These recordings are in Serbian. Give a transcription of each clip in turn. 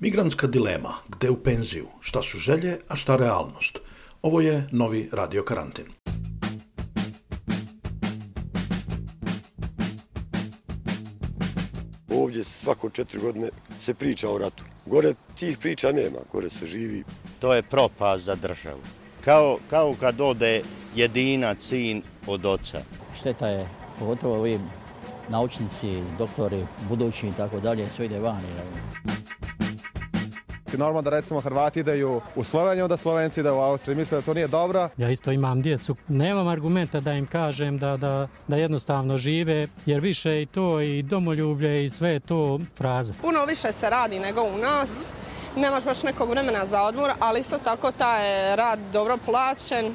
Migrantska dilema, gde u penziju, šta su želje, a šta realnost. Ovo je novi radio karantin. Ovdje svako četiri godine se priča o ratu. Gore tih priča nema, gore se živi. To je propast za državu. Kao, kao kad ode jedinac sin od oca. Šteta je, pogotovo ovi naučnici, doktori, budući i tako dalje, sve ide vani. Normalno da recimo Hrvati ideju u Sloveniju, da Slovenci ide u Austriju. Misle da to nije dobro. Ja isto imam djecu. Nemam argumenta da im kažem da, da, da jednostavno žive, jer više i to i domoljublje i sve je to fraza. Puno više se radi nego u nas. Nemaš baš nekog vremena za odmor, ali isto tako taj rad dobro plaćen.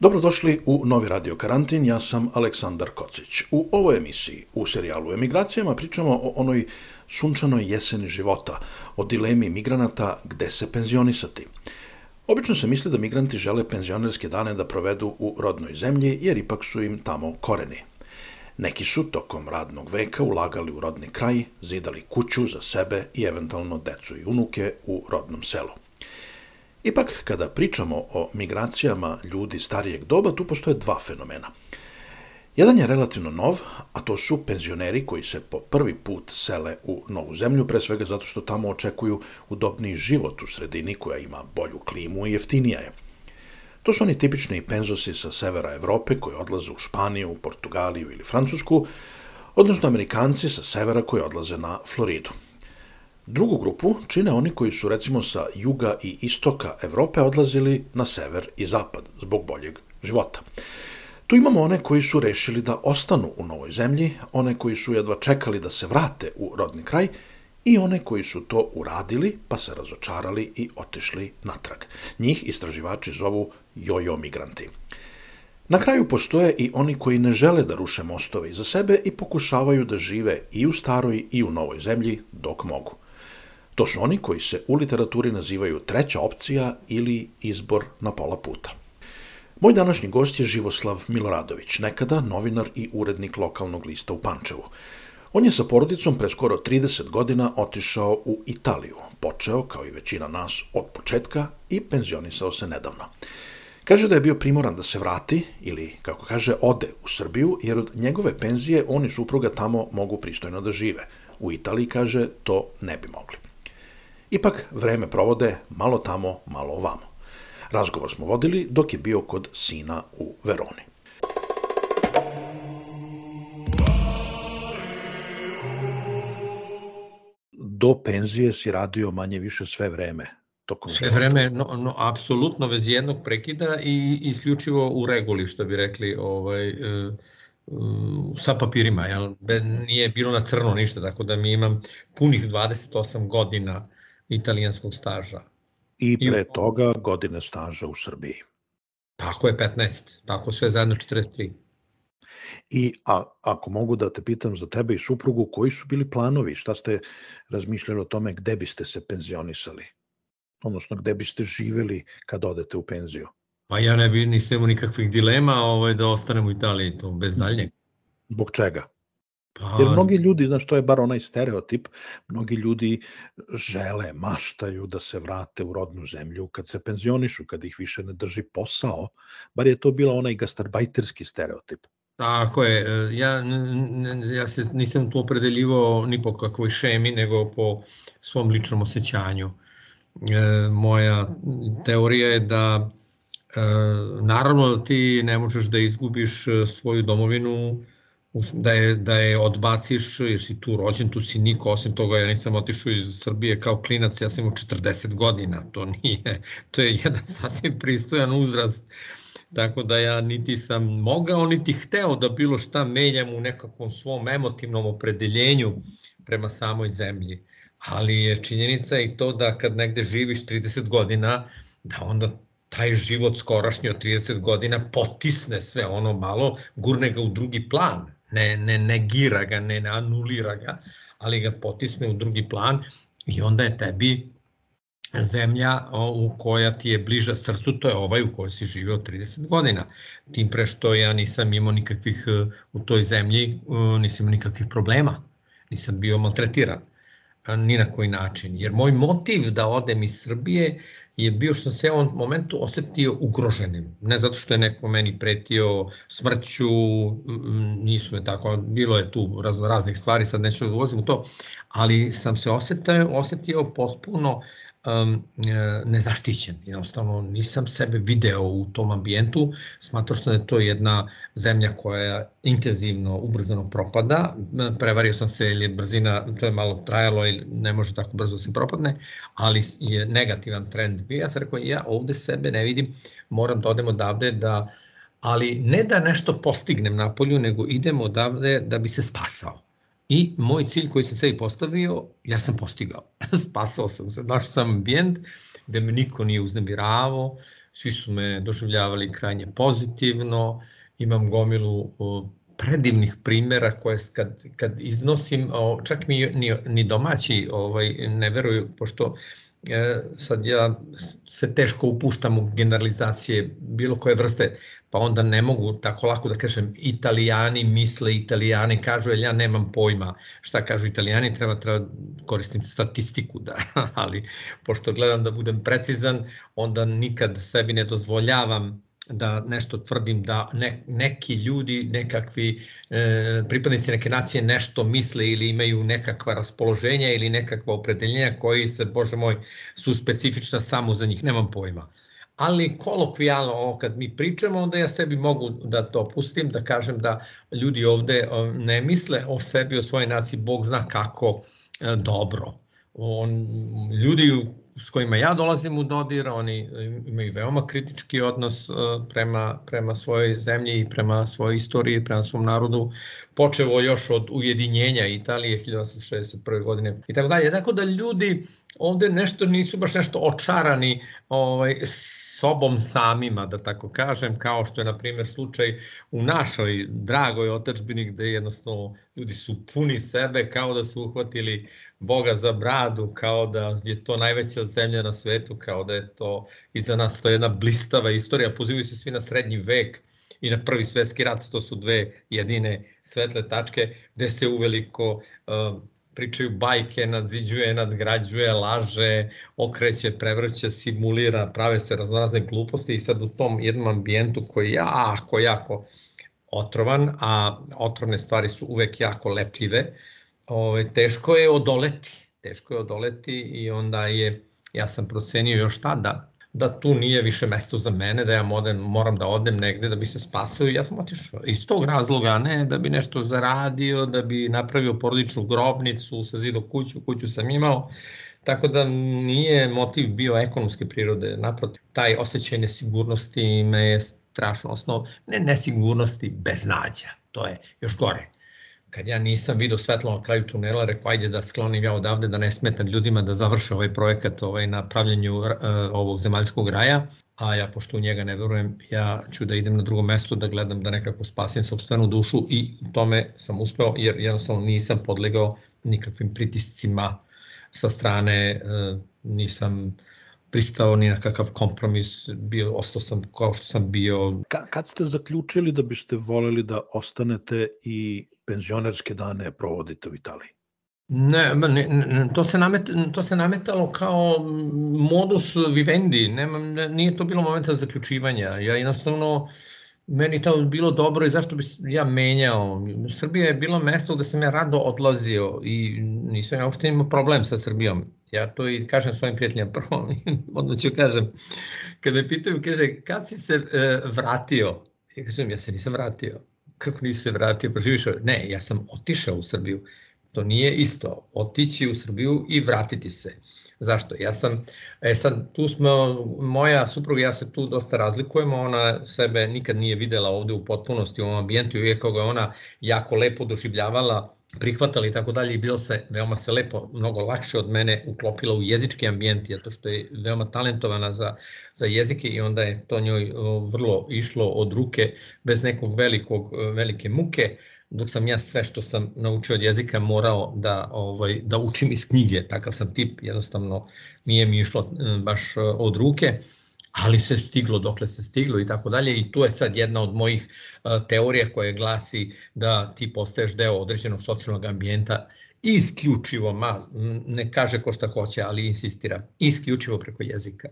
Dobrodošli u novi radio karantin, ja sam Aleksandar Kocić. U ovoj emisiji, u serijalu Emigracijama, pričamo o onoj sunčanoj jeseni života, o dilemi migranata gde se penzionisati. Obično se misli da migranti žele penzionerske dane da provedu u rodnoj zemlji, jer ipak su im tamo koreni. Neki su tokom radnog veka ulagali u rodni kraj, zidali kuću za sebe i eventualno decu i unuke u rodnom selu. Ipak, kada pričamo o migracijama ljudi starijeg doba, tu postoje dva fenomena. Jedan je relativno nov, a to su penzioneri koji se po prvi put sele u novu zemlju, pre svega zato što tamo očekuju udobniji život u sredini koja ima bolju klimu i jeftinija je. To su oni tipični penzosi sa severa Evrope koji odlaze u Španiju, Portugaliju ili Francusku, odnosno Amerikanci sa severa koji odlaze na Floridu. Drugu grupu čine oni koji su recimo sa juga i istoka Evrope odlazili na sever i zapad zbog boljeg života. Tu imamo one koji su rešili da ostanu u novoj zemlji, one koji su jedva čekali da se vrate u rodni kraj i one koji su to uradili pa se razočarali i otišli natrag. Njih istraživači zovu jojo migranti. Na kraju postoje i oni koji ne žele da ruše mostove iza sebe i pokušavaju da žive i u staroj i u novoj zemlji dok mogu. To su oni koji se u literaturi nazivaju treća opcija ili izbor na pola puta. Moj današnji gost je Živoslav Miloradović, nekada novinar i urednik lokalnog lista u Pančevu. On je sa porodicom pre skoro 30 godina otišao u Italiju, počeo, kao i većina nas, od početka i penzionisao se nedavno. Kaže da je bio primoran da se vrati, ili, kako kaže, ode u Srbiju, jer od njegove penzije on i supruga tamo mogu pristojno da žive. U Italiji, kaže, to ne bi mogli. Ipak, vreme provode malo tamo, malo ovamo. Razgovor smo vodili dok je bio kod sina u Veroni. Do penzije si radio manje više sve vreme. Tokom sve vreme, no, no, apsolutno bez jednog prekida i isključivo u reguli, što bi rekli, ovaj, e, sa papirima, jel? nije bilo na crno ništa, tako da mi imam punih 28 godina italijanskog staža. I pre I, toga godine staža u Srbiji. Tako je, 15. Tako sve zajedno 43. I a, ako mogu da te pitam za tebe i suprugu, koji su bili planovi? Šta ste razmišljali o tome gde biste se penzionisali? Odnosno, gde biste živeli kad odete u penziju? Pa ja ne bi nisam imao nikakvih dilema ovaj, da ostanem u Italiji, to bez daljnjeg. Zbog čega? Pa... Jer mnogi ljudi, znaš, to je bar onaj stereotip, mnogi ljudi žele, maštaju da se vrate u rodnu zemlju kad se penzionišu, kad ih više ne drži posao, bar je to bila onaj gastarbajterski stereotip. Tako je, e, ja, ja se nisam tu opredeljivao ni po kakvoj šemi, nego po svom ličnom osjećanju. E, moja teorija je da e, naravno da ti ne možeš da izgubiš e, svoju domovinu da je, da je odbaciš jer si tu rođen, tu si niko, osim toga ja nisam otišao iz Srbije kao klinac, ja sam imao 40 godina, to nije, to je jedan sasvim pristojan uzrast, tako da ja niti sam mogao, niti hteo da bilo šta menjam u nekakvom svom emotivnom opredeljenju prema samoj zemlji. ali je činjenica i to da kad negde živiš 30 godina, da onda taj život skorašnji od 30 godina potisne sve ono malo, gurne ga u drugi plan, ne, ne negira ga, ne, ne anulira ga, ali ga potisne u drugi plan i onda je tebi zemlja u koja ti je bliža srcu, to je ovaj u kojoj si živio 30 godina. Tim pre što ja nisam imao nikakvih, u toj zemlji nisam imao nikakvih problema, nisam bio maltretiran ni na koji način. Jer moj motiv da odem iz Srbije je bio što se ovom momentu osetio ugroženim. Ne zato što je neko meni pretio smrću, nisu me tako, bilo je tu razno raznih stvari, sad neću da ulazim u to, ali sam se osetio, osetio potpuno um, nezaštićen. Jednostavno nisam sebe video u tom ambijentu, smatrao sam da je to jedna zemlja koja intenzivno, ubrzano propada. Prevario sam se ili brzina, to je malo trajalo i ne može tako brzo da se propadne, ali je negativan trend bio. Ja sam rekao, ja ovde sebe ne vidim, moram da odem odavde da ali ne da nešto postignem na polju, nego idem odavde da bi se spasao. I moj cilj koji sam sebi postavio, ja sam postigao. Spasao sam se, našao sam ambijent gde me niko nije uznemiravao, svi su me doživljavali krajnje pozitivno, imam gomilu predivnih primera koje kad, kad iznosim, čak mi ni, ni domaći ovaj, ne veruju, pošto e, sad ja se teško upuštam u generalizacije bilo koje vrste, pa onda ne mogu tako lako da kažem italijani misle, italijani kažu, jer ja nemam pojma šta kažu italijani, treba, treba koristim statistiku, da, ali pošto gledam da budem precizan, onda nikad sebi ne dozvoljavam da nešto tvrdim da ne, neki ljudi, nekakvi e, pripadnici neke nacije nešto misle ili imaju nekakva raspoloženja ili nekakva opredeljenja koji se, bože moj, su specifična samo za njih, nemam pojma ali kolokvijalno ovo kad mi pričamo, onda ja sebi mogu da to pustim, da kažem da ljudi ovde ne misle o sebi, o svojoj naciji, Bog zna kako e, dobro. On, ljudi s kojima ja dolazim u dodir, oni imaju veoma kritički odnos e, prema, prema svojoj zemlji i prema svojoj istoriji, prema svom narodu, počevo još od ujedinjenja Italije 1861. godine i tako dalje. Tako da ljudi ovde nešto nisu baš nešto očarani ovaj, sobom samima, da tako kažem, kao što je, na primjer, slučaj u našoj dragoj otačbini, gde jednostavno ljudi su puni sebe, kao da su uhvatili Boga za bradu, kao da je to najveća zemlja na svetu, kao da je to iza nas to je jedna blistava istorija, pozivaju se svi na srednji vek, i na prvi svetski rat, to su dve jedine svetle tačke gde se uveliko uh, pričaju bajke, nadziđuje, nadgrađuje, laže, okreće, prevrće, simulira, prave se raznorazne gluposti i sad u tom jednom ambijentu koji je jako, jako otrovan, a otrovne stvari su uvek jako lepljive, ove, ovaj, teško je odoleti. Teško je odoleti i onda je, ja sam procenio još tada, da tu nije više mesto za mene, da ja modem, moram da odem negde da bi se spasao ja sam otišao. Iz tog razloga, ne da bi nešto zaradio, da bi napravio porodičnu grobnicu, sazido kuću, kuću sam imao, Tako da nije motiv bio ekonomske prirode, naprotiv, taj osjećaj nesigurnosti me je strašno osnov, ne nesigurnosti, beznađa, to je još gore kad ja nisam vidio svetlo na kraju tunela, rekao ajde da sklonim ja odavde, da ne smetam ljudima da završe ovaj projekat ovaj, na pravljenju uh, ovog zemaljskog raja, a ja pošto u njega ne verujem, ja ću da idem na drugo mesto da gledam da nekako spasim sobstvenu dušu i tome sam uspeo jer jednostavno nisam podlegao nikakvim pritiscima sa strane, uh, nisam pristao ni na kakav kompromis, bio, ostao sam kao što sam bio. Ka, kad ste zaključili da biste voleli da ostanete i penzionerske dane provodite u Italiji? Ne, ne, ne to, se namet, to se nametalo kao modus vivendi, Nema, ne, nije to bilo momenta zaključivanja. Ja jednostavno, meni to bilo dobro i zašto bi ja menjao. Srbija je bilo mesto gde sam ja rado odlazio i nisam ja uopšte imao problem sa Srbijom. Ja to i kažem svojim prijateljima prvo, odmah ću kažem, kada me pitaju, kaže, kad si se e, vratio? Ja kažem, ja se nisam vratio kako nisi se vratio, pa živiš Ne, ja sam otišao u Srbiju. To nije isto, otići u Srbiju i vratiti se. Zašto? Ja sam, e sad, tu smo, moja supruga ja se tu dosta razlikujemo, ona sebe nikad nije videla ovde u potpunosti u ovom ambijentu, iako ga ona jako lepo doživljavala prihvatali i tako dalje i bilo se veoma se lepo, mnogo lakše od mene uklopila u jezički ambijent, zato što je veoma talentovana za, za jezike i onda je to njoj vrlo išlo od ruke bez nekog velikog, velike muke, dok sam ja sve što sam naučio od jezika morao da, ovaj, da učim iz knjige, takav sam tip, jednostavno nije mi išlo baš od ruke ali se stiglo dokle se stiglo i tako dalje i tu je sad jedna od mojih teorija koja glasi da ti postaješ deo određenog socijalnog ambijenta isključivo, ma, ne kaže ko šta hoće, ali insistira, isključivo preko jezika.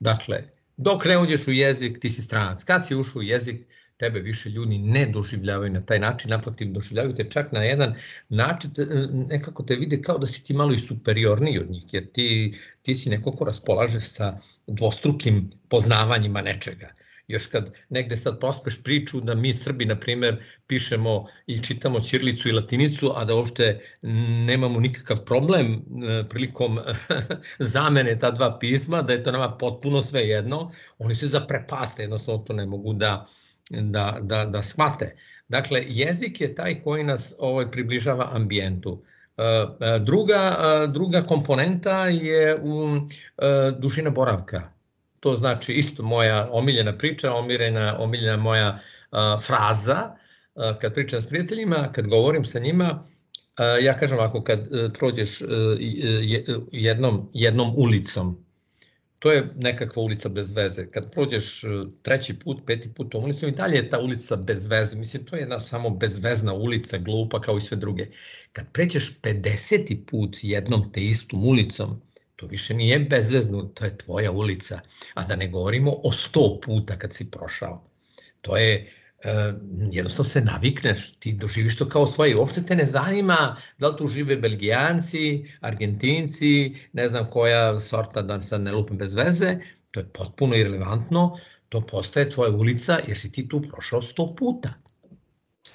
Dakle, dok ne uđeš u jezik, ti si stranac. Kad si ušao u jezik, tebe više ljudi ne doživljavaju na taj način, naprotiv doživljavaju te čak na jedan način, nekako te vide kao da si ti malo i superiorniji od njih, jer ti, ti si neko ko raspolaže sa dvostrukim poznavanjima nečega. Još kad negde sad pospeš priču da mi Srbi, na primer, pišemo i čitamo ćirilicu i latinicu, a da uopšte nemamo nikakav problem e, prilikom zamene ta dva pisma, da je to nama potpuno sve jedno, oni se zaprepaste, jednostavno to ne mogu da, da, da, da shvate. Dakle, jezik je taj koji nas ovaj, približava ambijentu. E, e, druga, e, druga komponenta je u dužina boravka. To znači isto moja omiljena priča, omiljena, omiljena moja fraza. Kad pričam s prijateljima, kad govorim sa njima, ja kažem ovako, kad prođeš jednom, jednom ulicom, to je nekakva ulica bez veze. Kad prođeš e, treći put, peti put tom ulicom i dalje je ta ulica bez veze. Mislim, to je jedna samo bezvezna ulica, glupa kao i sve druge. Kad pređeš 50. put jednom te istom ulicom, to više nije bezvezno, to je tvoja ulica. A da ne govorimo o 100 puta kad si prošao. To je Uh, jednostavno se navikneš, ti doživiš to kao svoje. Uopšte te ne zanima da li tu žive Belgijanci, Argentinci, ne znam koja sorta, da sad ne lupim bez veze, to je potpuno irrelevantno, to postaje tvoja ulica jer si ti tu prošao sto puta.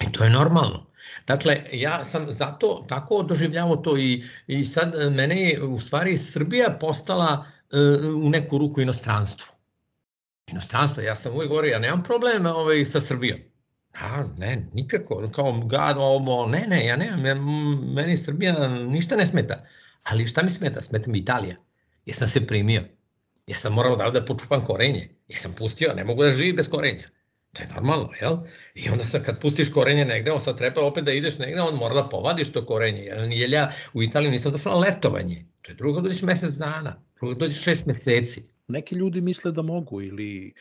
I to je normalno. Dakle, ja sam zato tako doživljavao to i, i sad mene je u stvari Srbija postala uh, u neku ruku inostranstvo inostranstvo, ja sam uvijek govorio, ja nemam problema ovaj, sa Srbijom. A, ne, nikako, kao gad, ovo, ne, ne, ja nemam, ja, meni Srbija ništa ne smeta. Ali šta mi smeta? Smeta mi Italija. Jesam se primio. Jesam morao da ovde počupam korenje. Jesam pustio, ne mogu da živim bez korenja. To je normalno, jel? I onda sad kad pustiš korenje negde, on sad treba opet da ideš negde, on mora da povadiš to korenje. Jel, jer ja u Italiju nisam došao na letovanje. To je drugo dođeš mesec dana, drugo dođeš šest meseci. Neki ljudi misle da mogu ili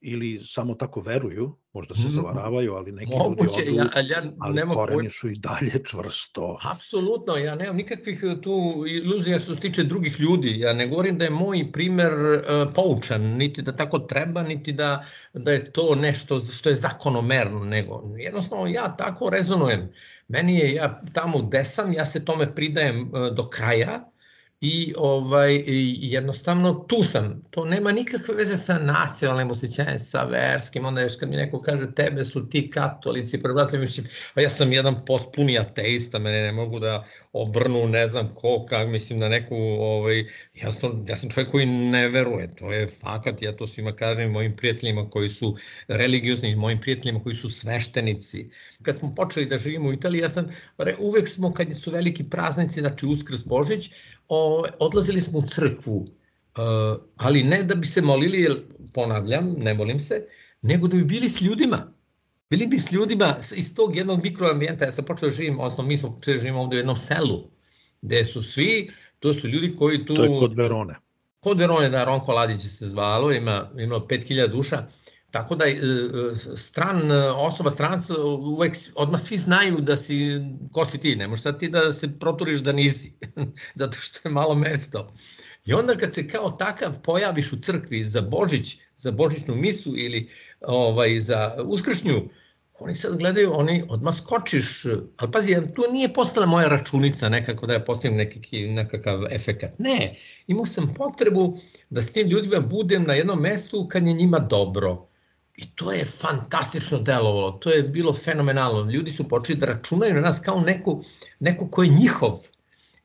ili samo tako veruju, možda se zavaravaju, ali neki Moguće, ljudi odu, ja, ja ali nema koreni su i dalje čvrsto. Apsolutno, ja nemam nikakvih e, tu iluzija što se tiče drugih ljudi. Ja ne govorim da je moj primer uh, poučan, niti da tako treba, niti da, da je to nešto što je zakonomerno, nego jednostavno ja tako rezonujem. Meni je, ja tamo gde sam, ja se tome pridajem uh, do kraja, i ovaj jednostavno tu sam. To nema nikakve veze sa nacionalnim osjećanjem, sa verskim, onda još kad mi neko kaže tebe su ti katolici, prebratili mislim, a ja sam jedan potpuni ateista, mene ne mogu da obrnu, ne znam ko, kak, mislim na neku, ovaj, ja sam, ja sam čovjek koji ne veruje, to je fakat, ja to svima kažem mojim prijateljima koji su religiozni, mojim prijateljima koji su sveštenici. Kad smo počeli da živimo u Italiji, ja sam, uvek smo, kad su veliki praznici, znači Uskrs Božić, o, odlazili smo u crkvu, uh, ali ne da bi se molili, jer ponavljam, ne molim se, nego da bi bili s ljudima. Bili bi s ljudima iz tog jednog mikroambijenta. Ja sam počeo da živim, osnovno mi smo počeli da živimo ovde u jednom selu, gde su svi, to su ljudi koji tu... To je kod Verone. Kod Verone, da, Ronko Ladić se zvalo, ima, ima 5000 duša. Tako da e, e, stran e, osoba, stranac, uvek odmah svi znaju da si, ko si ti, ne možeš sad ti da se proturiš da nisi, zato što je malo mesto. I onda kad se kao takav pojaviš u crkvi za Božić, za Božićnu misu ili ovaj, za uskršnju, oni sad gledaju, oni odmah skočiš, ali pazi, tu nije postala moja računica nekako da ja postavim neki, nekakav efekat. Ne, imao sam potrebu da s tim ljudima budem na jednom mestu kad je njima dobro I to je fantastično delovalo, to je bilo fenomenalno. Ljudi su počeli da računaju na nas kao neku, neko ko je njihov.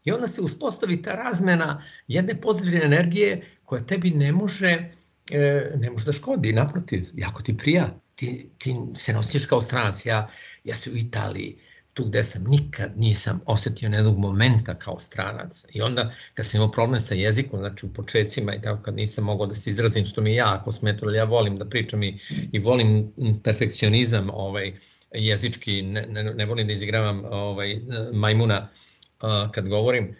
I onda se uspostavi ta razmena jedne pozitivne energije koja tebi ne može, e, ne može da škodi, naprotiv, jako ti prija. Ti, ti se nosiš kao stranac, ja, ja sam u Italiji, tu gde sam nikad nisam osetio jednog momenta kao stranac. I onda kad sam imao problem sa jezikom, znači u početcima i tako kad nisam mogao da se izrazim što mi jako smetalo, ja volim da pričam i, i volim perfekcionizam ovaj, jezički, ne, ne, ne volim da izigravam ovaj, majmuna uh, kad govorim.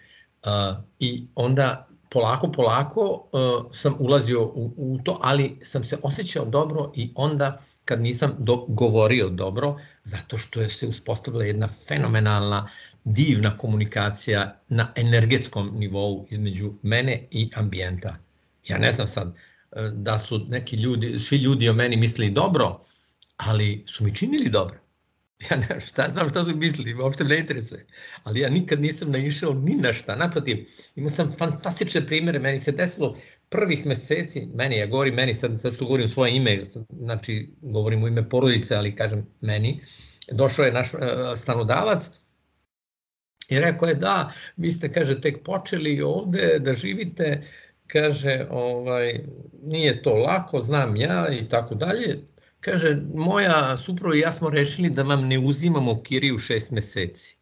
Uh, I onda polako, polako uh, sam ulazio u, u to, ali sam se osjećao dobro i onda kad nisam do, govorio dobro, zato što je se uspostavila jedna fenomenalna, divna komunikacija na energetskom nivou između mene i ambijenta. Ja ne znam sad uh, da su neki ljudi, svi ljudi o meni mislili dobro, ali su mi činili dobro. Ja ne šta znam šta su mislili, uopšte me ne interesuje. Ali ja nikad nisam naišao ni na šta. Naprotiv, imao sam fantastične primere, meni se desilo prvih meseci, meni, ja govorim meni, sad, sad što govorim svoje ime, znači govorim u ime porodice, ali kažem meni, došao je naš uh, stanodavac i rekao je da, vi ste, kaže, tek počeli ovde da živite, kaže, ovaj, nije to lako, znam ja i tako dalje, Kaže, moja suprova i ja smo rešili da vam ne uzimamo kiriju šest meseci.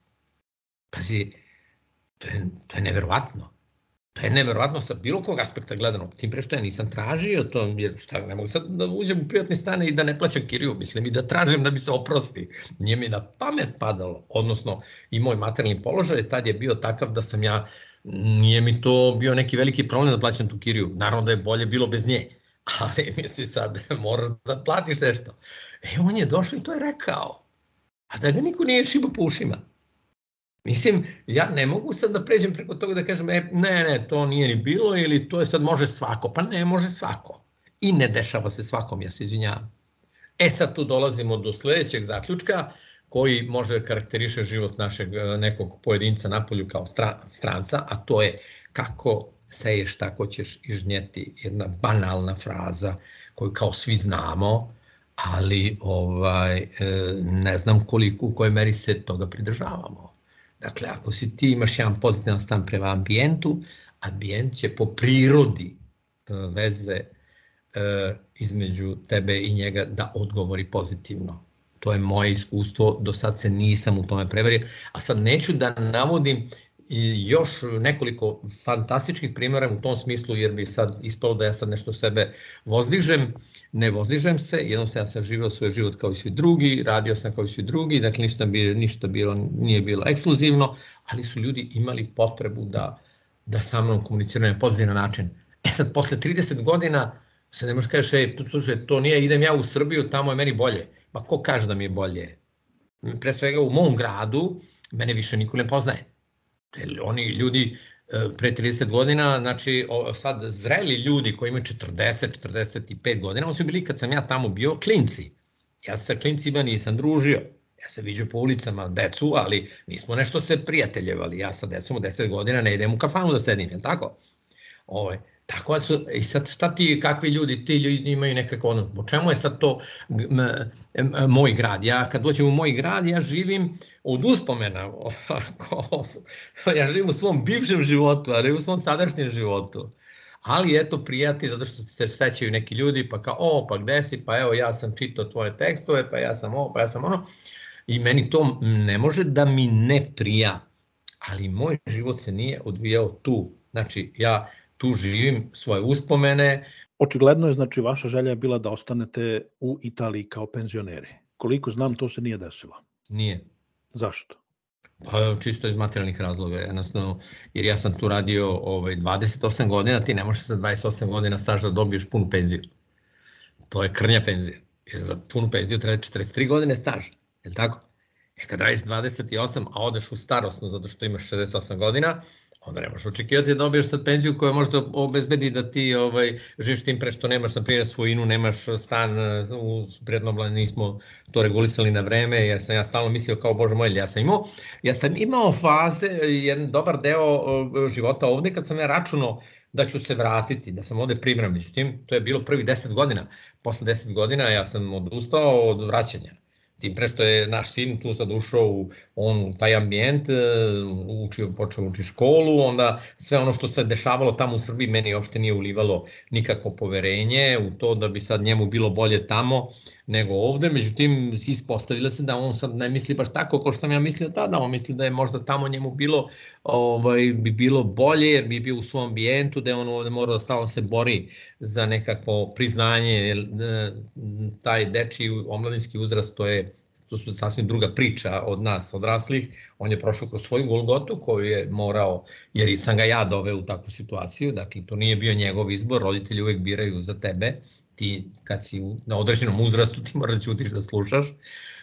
Pazi, to je, to je neverovatno. To je neverovatno sa bilo kog aspekta gledano. Tim pre što ja nisam tražio to, jer šta, ne mogu sad da uđem u privatni stane i da ne plaćam kiriju, mislim i da tražim da mi se oprosti. Nije mi na pamet padalo, odnosno i moj materijalni položaj tad je bio takav da sam ja, nije mi to bio neki veliki problem da plaćam tu kiriju. Naravno da je bolje bilo bez nje ali misli sad moraš da platiš nešto. E on je došao i to je rekao. A da ga niko nije šibo po ušima. Mislim, ja ne mogu sad da pređem preko toga da kažem, e, ne, ne, to nije ni bilo ili to je sad može svako. Pa ne, može svako. I ne dešava se svakom, ja se izvinjavam. E sad tu dolazimo do sledećeg zaključka koji može karakteriše život našeg e, nekog pojedinca napolju kao stranca, a to je kako seješ tako ćeš žnjeti jedna banalna fraza koju kao svi znamo, ali ovaj, e, ne znam koliko, u kojoj meri se toga pridržavamo. Dakle, ako si ti imaš jedan pozitivan stan prema ambijentu, ambijent će po prirodi e, veze e, između tebe i njega da odgovori pozitivno. To je moje iskustvo, do sad se nisam u tome prevario, a sad neću da navodim i još nekoliko fantastičnih primjera u tom smislu, jer bi sad ispalo da ja sad nešto sebe vozdižem, ne vozdižem se, jednostavno ja sam živeo svoj život kao i svi drugi, radio sam kao i svi drugi, dakle ništa, bi, ništa bilo, nije bilo ekskluzivno, ali su ljudi imali potrebu da, da sa mnom komuniciraju na pozitivan način. E sad, posle 30 godina, se ne možeš kažeš, ej, slušaj, to nije, idem ja u Srbiju, tamo je meni bolje. Pa ko kaže da mi je bolje? Pre svega u mom gradu, mene više niko ne poznaje oni ljudi e, pre 30 godina, znači sad zreli ljudi koji imaju 40, 45 godina, oni su bili kad sam ja tamo bio klinci. Ja se sa klincima nisam družio. Ja se viđu po ulicama decu, ali nismo nešto se prijateljevali. Ja sa decom u 10 godina ne idem u kafanu da sedim, je tako? Ovo, ovaj, Tako da su, i sad šta ti, kakvi ljudi, ti ljudi imaju nekako ono, po čemu je sad to m, m, moj grad? Ja kad dođem u moj grad, ja živim od uspomena, ja živim u svom bivšem životu, a ne u svom sadašnjem životu. Ali eto prijati, zato što se sećaju neki ljudi, pa kao, o, pa gde si, pa evo ja sam čitao tvoje tekstove, pa ja sam ovo, pa ja sam ono. I meni to ne može da mi ne prija, ali moj život se nije odvijao tu. Znači, ja tu živim svoje uspomene. Očigledno je, znači, vaša želja je bila da ostanete u Italiji kao penzioneri. Koliko znam, to se nije desilo. Nije. Zašto? Pa čisto iz materijalnih razloga, jednostavno, jer ja sam tu radio ovaj, 28 godina, ti ne možeš sa 28 godina staž da dobiješ punu penziju. To je krnja penzija. Jer za punu penziju treba 43 godine staža, je li tako? E kad radiš 28, a odeš u starosnu zato što imaš 68 godina, onda ne možeš očekivati da dobiješ sad penziju koja možda obezbedi da ti ovaj, živiš tim pre što nemaš, na primjer, svojinu, nemaš stan, u prednom nismo to regulisali na vreme, jer sam ja stalno mislio kao, bože moj, ja sam imao, ja sam imao faze, jedan dobar deo života ovde kad sam ja računao da ću se vratiti, da sam ovde primran, međutim, to je bilo prvi 10 godina. Posle 10 godina ja sam odustao od vraćanja. Tim pre što je naš sin tu sad ušao u on, taj ambijent, e, učio, počeo uči školu, onda sve ono što se dešavalo tamo u Srbiji meni uopšte nije ulivalo nikakvo poverenje u to da bi sad njemu bilo bolje tamo nego ovde, međutim ispostavilo se da on sad ne misli baš tako kao što sam ja mislio tada, on misli da je možda tamo njemu bilo ovaj, bi bilo bolje jer bi bio u svom ambijentu, da je on ovde morao da stalno se bori za nekakvo priznanje, jer taj dečiji omladinski uzrast to je to su sasvim druga priča od nas odraslih, on je prošao kroz svoju Golgotu koju je morao, jer i sam ga ja doveo u takvu situaciju, dakle to nije bio njegov izbor, roditelji uvek biraju za tebe, ti kad si na određenom uzrastu ti moraš da ćutiš da slušaš,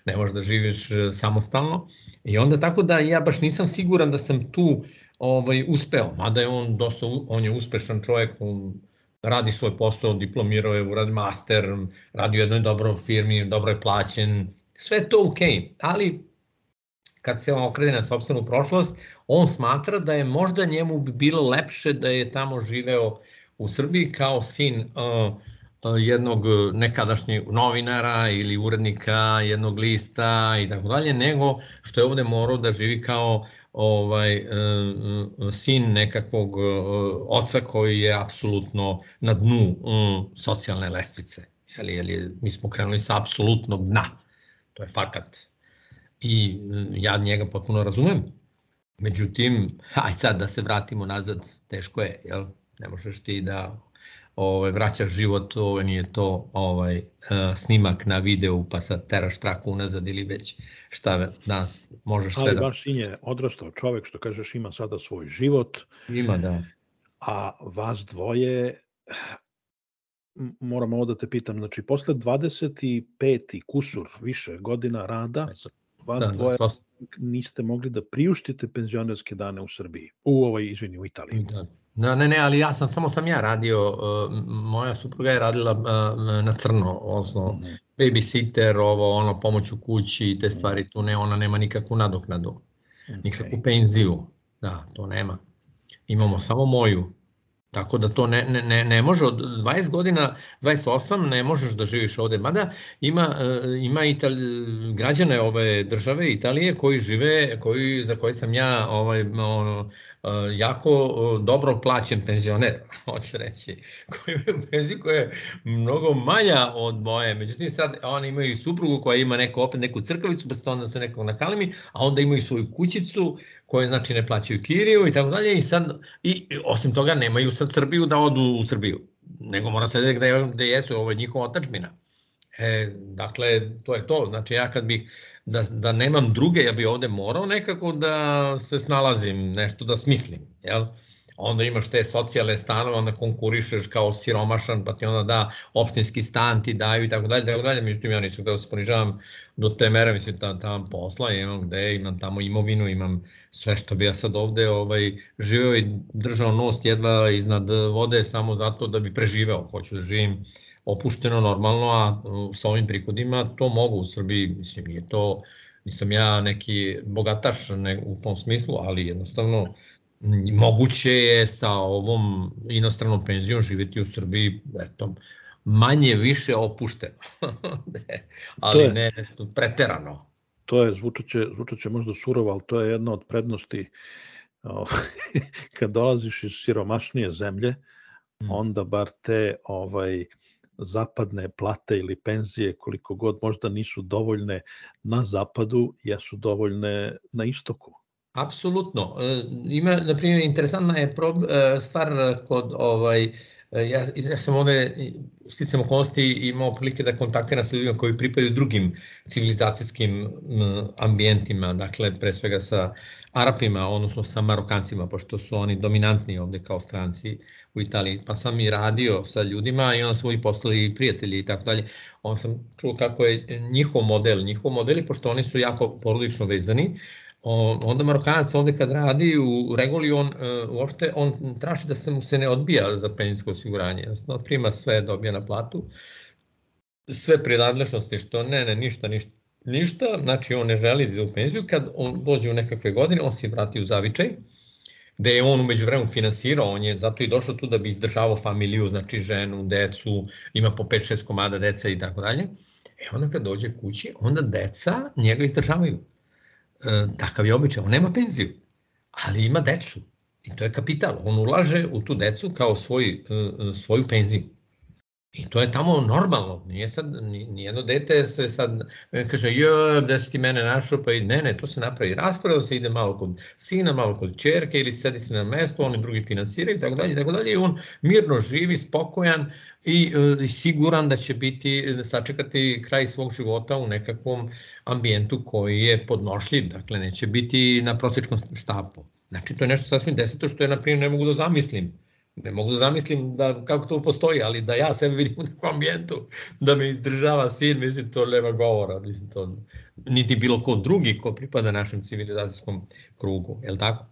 ne možeš da živiš e, samostalno. I onda tako da ja baš nisam siguran da sam tu ovaj, uspeo, mada je on dosta, on je uspešan čovjek, on radi svoj posao, diplomirao je, uradi master, radi u jednoj dobroj firmi, dobro je plaćen, sve to ok, ali kad se on okrene na sobstvenu prošlost, on smatra da je možda njemu bi bilo lepše da je tamo živeo u Srbiji kao sin uh, jednog nekadašnjeg novinara ili urednika jednog lista i tako dalje, nego što je ovde morao da živi kao ovaj e, sin nekakvog e, oca koji je apsolutno na dnu socijalne lestvice. Jeli, jeli, mi smo krenuli sa apsolutnog dna. To je fakat. I ja njega potpuno razumem. Međutim, aj sad da se vratimo nazad, teško je, jel? Ne možeš ti da ovaj, vraćaš život, ovaj, nije to ovaj, uh, snimak na videu pa sad teraš traku unazad ili već šta danas možeš sve Ali da... Ali baš je odrastao čovek, što kažeš, ima sada svoj život. Ima, da. A vas dvoje, moram ovo da te pitam, znači posle 25 kusur više godina rada, vas da, da dvoje da, niste mogli da priuštite penzionerske dane u Srbiji, u ovoj, izvini, u Italiji. Da, Da, ne, ne, ali ja sam, samo sam ja radio, uh, moja supruga je radila uh, na crno, odnosno mm -hmm. babysitter, ovo, ono, pomoć u kući i te stvari, tu ne, ona nema nikakvu nadoknadu, okay. nikakvu penziju, da, to nema. Imamo samo moju, Tako da to ne, ne, ne, ne može od 20 godina, 28 ne možeš da živiš ovde. Mada ima, ima Ital, građane ove države Italije koji žive, koji, za koje sam ja ovaj, ono, jako dobro plaćen penzioner, hoću reći, koji imaju penziju koja je mnogo manja od moje. Međutim, sad oni imaju i suprugu koja ima neko, opet neku crkavicu, pa se onda se nekog nakalimi, a onda imaju svoju kućicu koje znači ne plaćaju kiriju i tako dalje i sad i osim toga nemaju sad Srbiju da odu u Srbiju nego mora se gde, gde jesu, ovo je njihova otačbina. E, dakle, to je to. Znači ja kad bih da, da nemam druge, ja bi ovde morao nekako da se snalazim, nešto da smislim, jel? Onda imaš te socijalne stanove, onda konkurišeš kao siromašan, pa ti onda da opštinski stan ti daju i tako dalje, tako dalje. Međutim, ja nisam da se ponižavam do te mere, mislim, tam, tam posla, imam gde, imam tamo imovinu, imam sve što bi ja sad ovde ovaj, živeo i držao nos jedva iznad vode samo zato da bi preživeo. Hoću da živim opušteno normalno, a sa ovim prihodima to mogu u Srbiji, mislim, nije to, nisam ja neki bogataš ne, u tom smislu, ali jednostavno moguće je sa ovom inostranom penzijom živeti u Srbiji, eto, manje više opušteno, ali je, ne nešto preterano. To je, zvučaće, zvučaće možda surovo, ali to je jedna od prednosti kad dolaziš iz siromašnije zemlje, mm. onda bar te ovaj zapadne plate ili penzije koliko god možda nisu dovoljne na zapadu, jesu dovoljne na istoku. Apsolutno. E, ima, na primjer, interesantna je e, stvar kod ovaj, E, ja, ja sam ovde sticam okolnosti imao prilike da kontaktiram sa ljudima koji pripadaju drugim civilizacijskim ambijentima, dakle pre svega sa Arapima, odnosno sa Marokancima, pošto su oni dominantni ovde kao stranci u Italiji. Pa sam i radio sa ljudima i onda su i postali prijatelji i tako dalje. On sam čuo kako je njihov model, njihov model, pošto oni su jako porodično vezani, onda Marokanac ovde kad radi u Regoli, on uh, uopšte on traži da se mu se ne odbija za penzijsko osiguranje. Jasno, prima sve, dobija na platu, sve prinadležnosti što ne, ne, ništa, ništa, ništa, znači on ne želi da ide u penziju, kad on dođe u nekakve godine, on se vrati u zavičaj, gde je on umeđu vremenu finansirao, on je zato i došao tu da bi izdržavao familiju, znači ženu, decu, ima po 5-6 komada deca i tako dalje. E onda kad dođe kući, onda deca njega izdržavaju. E, takav je običaj, on nema penziju, ali ima decu. I to je kapital. On ulaže u tu decu kao svoj, e, e, svoju penziju. I to je tamo normalno, nije sad, nijedno dete se sad kaže, jo, gde si ti mene našao, pa i ne, ne, to se napravi rasprava, se ide malo kod sina, malo kod čerke ili sedi se na mesto, oni drugi finansiraju, tako dalje, tako dalje, i on mirno živi, spokojan i, i siguran da će biti, da sačekati kraj svog života u nekakvom ambijentu koji je podnošljiv, dakle neće biti na prosječnom štapu. Znači, to je nešto sasvim deseto što je, na primjer, ne mogu da zamislim ne mogu da zamislim da, kako to postoji, ali da ja sebe vidim u nekom ambijentu, da me izdržava sin, mislim, to nema govora, mislim, to niti bilo ko drugi ko pripada našem civilizacijskom krugu, je li tako?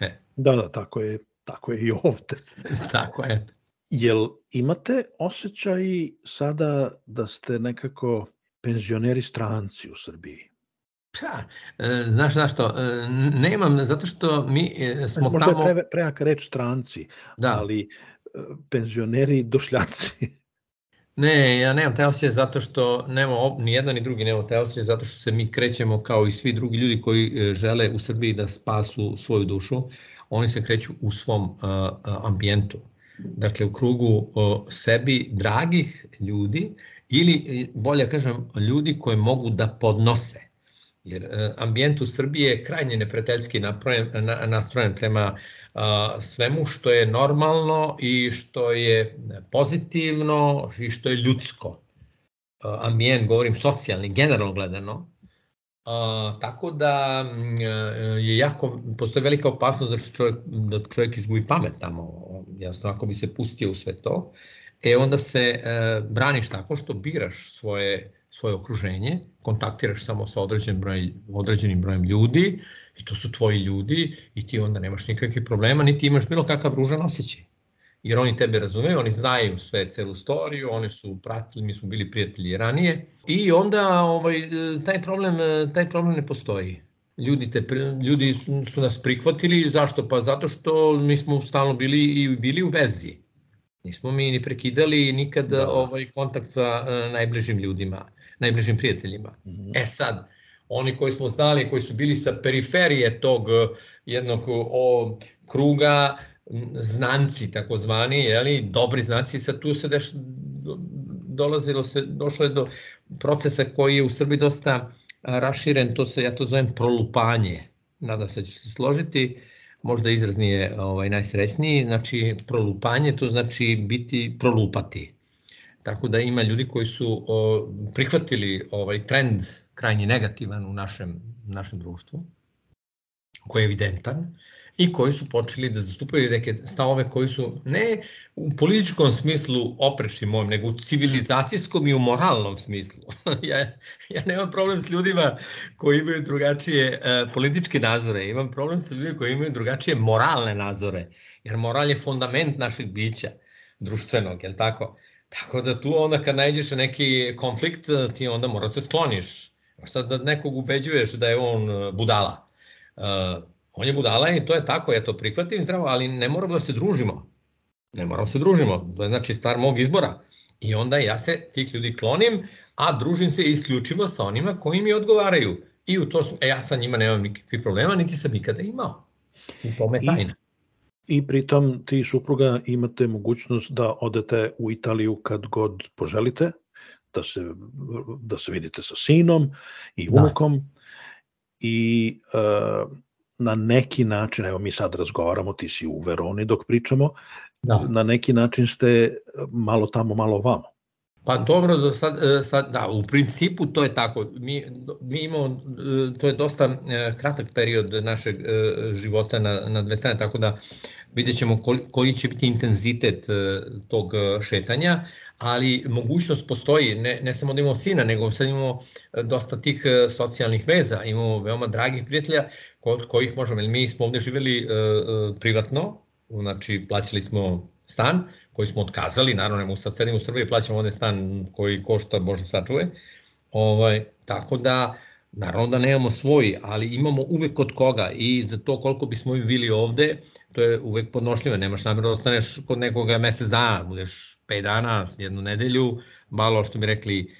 E. Da, da, tako je, tako je i ovde. tako je. Jel imate osjećaj sada da ste nekako penzioneri stranci u Srbiji? Pa, znaš zašto? E, nemam, zato što mi e, smo Možda tamo... Možda je pre, prejaka reč stranci, da. ali penzioneri došljaci. Ne, ja nemam taj osjećaj zato što nema, ni jedan ni drugi nema taj osjećaj zato što se mi krećemo kao i svi drugi ljudi koji žele u Srbiji da spasu svoju dušu, oni se kreću u svom uh, ambijentu. Dakle, u krugu uh, sebi dragih ljudi ili, bolje kažem, ljudi koje mogu da podnose jer e, ambijent u Srbiji je krajnje neprijateljski nastrojen prema svemu što je normalno i što je pozitivno i što je ljudsko. Ambijent, govorim socijalni, generalno gledano, tako da e, je jako, postoji velika opasnost da čovjek, da čovjek izgubi pamet tamo, jasno, ako bi se pustio u sve to, e onda se e, braniš tako što biraš svoje svoje okruženje, kontaktiraš samo sa određenim, broj, određenim brojem ljudi i to su tvoji ljudi i ti onda nemaš nikakvih problema, niti imaš bilo kakav ružan osjećaj. Jer oni tebe razumeju, oni znaju sve, celu storiju, oni su pratili, mi smo bili prijatelji ranije i onda ovaj, taj, problem, taj problem ne postoji. Ljudi, te, ljudi su, su nas prihvatili, zašto? Pa zato što mi smo stalno bili i bili u vezi. Nismo mi ni prekidali nikad da. ovaj kontakt sa uh, najbližim ljudima najbližim prijateljima. Mm -hmm. E sad, oni koji smo znali, koji su bili sa periferije tog eh, jednog o, kruga, znanci takozvani, jeli, dobri znanci, sad tu se deš, dolazilo se, došlo je do procesa koji je u Srbiji dosta raširen, to se, ja to zovem prolupanje, nadam se da će se složiti, možda izraz nije ovaj, najsrećniji, znači prolupanje, to znači biti, prolupati. Tako da ima ljudi koji su o, prihvatili ovaj trend krajnje negativan u našem, našem društvu, koji je evidentan, i koji su počeli da zastupaju neke stavove koji su ne u političkom smislu oprešni mojim, nego u civilizacijskom i u moralnom smislu. ja, ja nemam problem s ljudima koji imaju drugačije uh, političke nazore, imam problem sa ljudima koji imaju drugačije moralne nazore, jer moral je fundament našeg bića društvenog, je li tako? Tako da tu onda kad najđeš na neki konflikt, ti onda mora se skloniš. Sad da nekog ubeđuješ da je on e, budala. Uh, on je budala i to je tako, ja to prihvatim zdravo, ali ne moramo da se družimo. Ne moramo da se družimo, to je znači star mog izbora. I onda ja se tih ljudi klonim, a družim se isključivo sa onima koji mi odgovaraju. I u to, e, ja sa njima nemam nikakvih problema, niti sam ikada imao. U tome tajna i pritom ti supruga imate mogućnost da odete u Italiju kad god poželite, da se, da se vidite sa sinom i da. unukom da. i uh, na neki način, evo mi sad razgovaramo, ti si u Veroni dok pričamo, da. na neki način ste malo tamo, malo vamo. Pa dobro, da sad, e, sad, da, u principu to je tako. Mi, mi imamo, e, to je dosta e, kratak period našeg života na, na dve strane, tako da vidjet ćemo koji će biti intenzitet tog šetanja, ali mogućnost postoji, ne, ne samo da imamo sina, nego sad imamo dosta tih socijalnih veza, imamo veoma dragih prijatelja kod kojih možemo, jer mi smo ovde živeli privatno, znači plaćali smo stan koji smo otkazali, naravno ne sad sedim u Srbiji, plaćamo onaj stan koji košta, Bože sačuvaj, ovaj, tako da, naravno da nemamo svoj, ali imamo uvek kod koga i za to koliko bismo bili ovde, to je uvek podnošljivo, nemaš namjer da ostaneš kod nekoga mesec dana, budeš 5 dana, jednu nedelju, malo što mi rekli,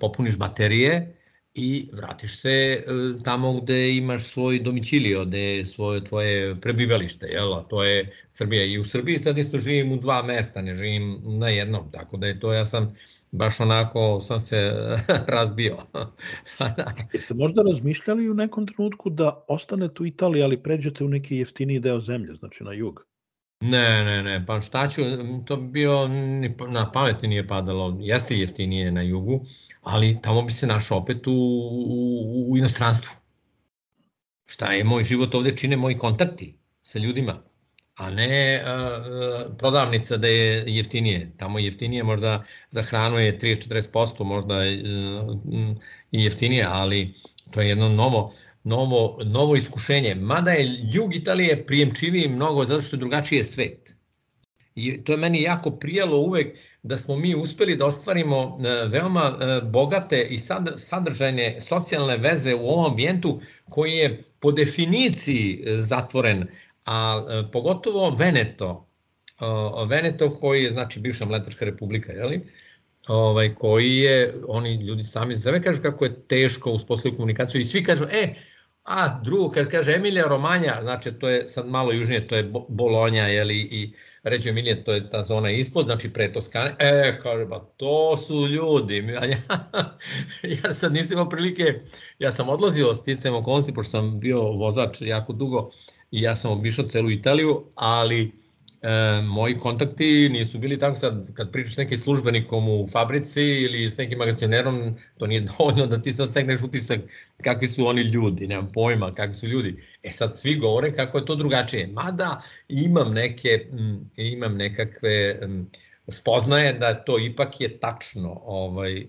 popuniš baterije i vratiš se e, tamo gde imaš svoj domićilio, gde je svoje tvoje prebivalište, jel? A to je Srbija. I u Srbiji sad isto živim u dva mesta, ne živim na jednom, tako da je to, ja sam baš onako sam se razbio. Jeste možda razmišljali u nekom trenutku da ostanete u Italiji, ali pređete u neki jeftiniji deo zemlje, znači na jug? Ne, ne, ne, pa šta ću, to bi bio, na pameti nije padalo, jeste jeftinije na jugu, ali tamo bi se našao opet u, u, u inostranstvu. Šta je moj život ovde čine moji kontakti sa ljudima, a ne uh, prodavnica da je jeftinije. Tamo je jeftinije, možda za hranu je 30-40%, možda uh, jeftinije, ali to je jedno novo, novo, novo iskušenje. Mada je jug Italije prijemčiviji mnogo zato što je drugačiji svet. I to je meni jako prijalo uvek da smo mi uspeli da ostvarimo e, veoma e, bogate i sadržajne socijalne veze u ovom ambijentu koji je po definiciji e, zatvoren, a pogotovo Veneto, Veneto koji je znači bivša Mletačka republika, je li? ovaj, koji je, oni ljudi sami za sebe kažu kako je teško uspostaviti komunikaciju i svi kažu, e, a drugo, kad kaže Emilija Romanja, znači to je sad malo južnije, to je Bolonja, jeli, i Ređe Emilije, to je ta zona ispod, znači pre Toskane, e, kaže, ba, to su ljudi, ja, ja, sad nisam imao prilike, ja sam odlazio ticajem okolnosti, pošto sam bio vozač jako dugo i ja sam obišao celu Italiju, ali e, moji kontakti nisu bili tako sad, kad pričaš nekim službenikom u fabrici ili s nekim magazinerom, to nije dovoljno da ti sad stekneš utisak kakvi su oni ljudi, nemam pojma kakvi su ljudi. E sad svi govore kako je to drugačije. Mada imam neke, m, imam nekakve m, spoznaje da to ipak je tačno ovaj,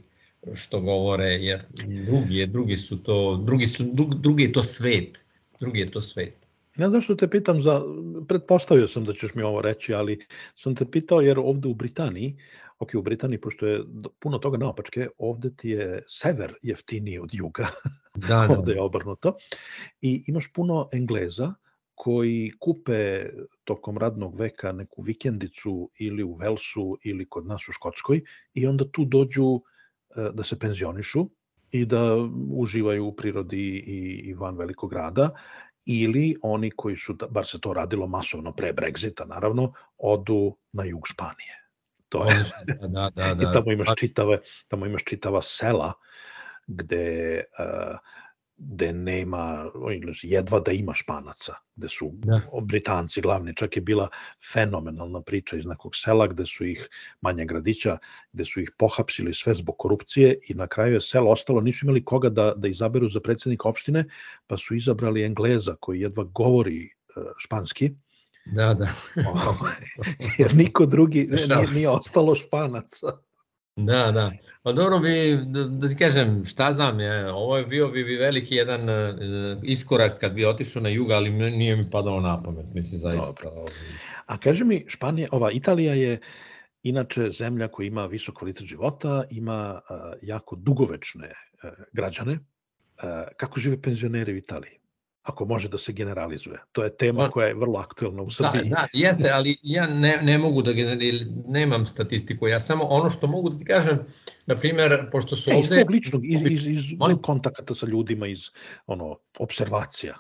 što govore, jer drugi, je, drugi su to, drugi, su, drugi je to svet, drugi je to svet. Ne znam što te pitam za, pretpostavio sam da ćeš mi ovo reći, ali sam te pitao jer ovde u Britaniji, ok, u Britaniji, pošto je puno toga naopačke, ovde ti je sever jeftiniji od juga, da, da. ovde je obrnuto, i imaš puno Engleza koji kupe tokom radnog veka neku vikendicu ili u Velsu ili kod nas u Škotskoj i onda tu dođu e, da se penzionišu i da uživaju u prirodi i, i van velikog grada ili oni koji su, bar se to radilo masovno pre Brexita, naravno, odu na jug Španije. To je, da, da, da, da. I tamo imaš čitave, tamo imaš čitava sela gde uh, gde nema, jedva da ima španaca, gde su da. Britanci glavni, čak je bila fenomenalna priča iz nekog sela gde su ih, manje gradića, gde su ih pohapsili sve zbog korupcije i na kraju je selo ostalo, nisu imali koga da, da izaberu za predsednika opštine, pa su izabrali Engleza koji jedva govori e, španski, Da, da. Jer niko drugi nije, nije ostalo španaca. Da, da. Pa dobro bi, da, da ti kažem, šta znam, je, ovo je bio bi, bi veliki jedan uh, iskorak kad bi otišao na jug, ali nije mi padalo na pamet, mislim, zaista. Dobro. A kaže mi, Španija, ova Italija je inače zemlja koja ima visok kvalitet života, ima uh, jako dugovečne uh, građane. Uh, kako žive penzioneri u Italiji? Ako može da se generalizuje. To je tema pa, koja je vrlo aktuelna u da, Srbiji. Da, da, jeste, ali ja ne, ne mogu da nemam statistiku, ja samo ono što mogu da ti kažem, na primer, pošto su e, ovde... Iz tog ličnog, iz, iz, iz Molim? kontakata sa ljudima, iz ono, observacija.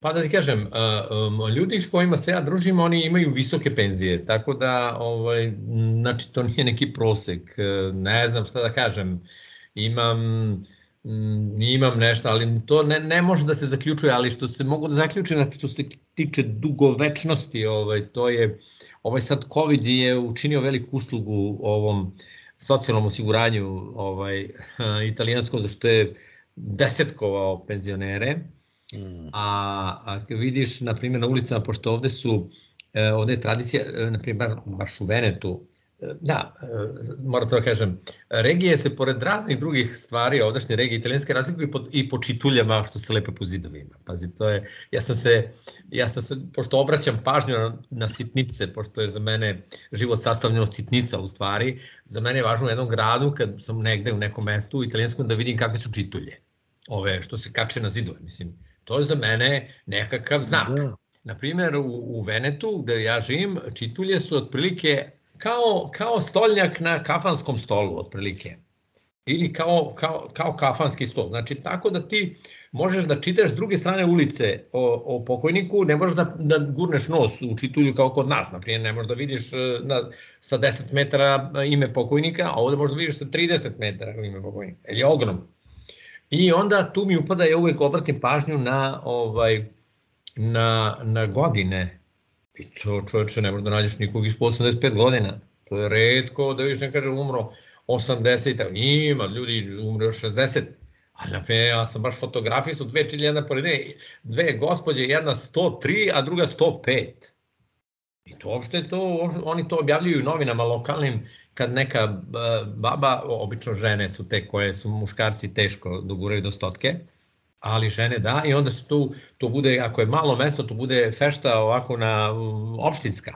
Pa da ti kažem, um, ljudi s kojima se ja družim, oni imaju visoke penzije, tako da, ovaj, znači, to nije neki prosek, ne znam šta da kažem, imam Mm, imam nešto, ali to ne, ne može da se zaključuje, ali što se mogu da zaključi, znači što se tiče dugovečnosti, ovaj, to je, ovaj sad COVID je učinio veliku uslugu ovom socijalnom osiguranju ovaj, italijanskom, zašto je desetkovao penzionere, mm. a, a vidiš, na primjer, na ulicama, pošto ovde su, e, ovde je tradicija, e, na primjer, baš u Venetu, Da, e, moram to da kažem, regije se pored raznih drugih stvari, ovdašnje regije italijanske razlikuju i po, i po čituljama što se lepe po zidovima. Pazi, to je, ja sam se, ja sam se, pošto obraćam pažnju na, na sitnice, pošto je za mene život sastavljen od sitnica u stvari, za mene je važno u jednom gradu, kad sam negde u nekom mestu u italijanskom, da vidim kakve su čitulje, ove što se kače na zidove, mislim. To je za mene nekakav znak. Da. Naprimer, u, u Venetu, gde ja živim, čitulje su otprilike kao, kao stolnjak na kafanskom stolu, otprilike. ili kao, kao, kao kafanski sto. Znači, tako da ti možeš da čitaš druge strane ulice o, o pokojniku, ne možeš da, da gurneš nos u čitulju kao kod nas, na primjer, ne možeš da vidiš e, na, sa 10 metara ime pokojnika, a ovde možeš da vidiš sa 30 metara ime pokojnika, jer je ogromno. I onda tu mi upada, ja uvek obratim pažnju na, ovaj, na, na godine. I to čoveče, ne možeš da nađeš nikog ispod 85 godina. To je redko da viš ne kaže umro 80, ima ljudi umre 60. Ali na primjer, ja sam baš fotografisao dve čilje, jedna pored ne, dve gospođe, jedna 103, a druga 105. I to uopšte to, oni to objavljuju novinama lokalnim, kad neka baba, obično žene su te koje su muškarci teško doguraju do stotke, ali žene da, i onda se tu, to bude, ako je malo mesto, to bude fešta ovako na opštinska.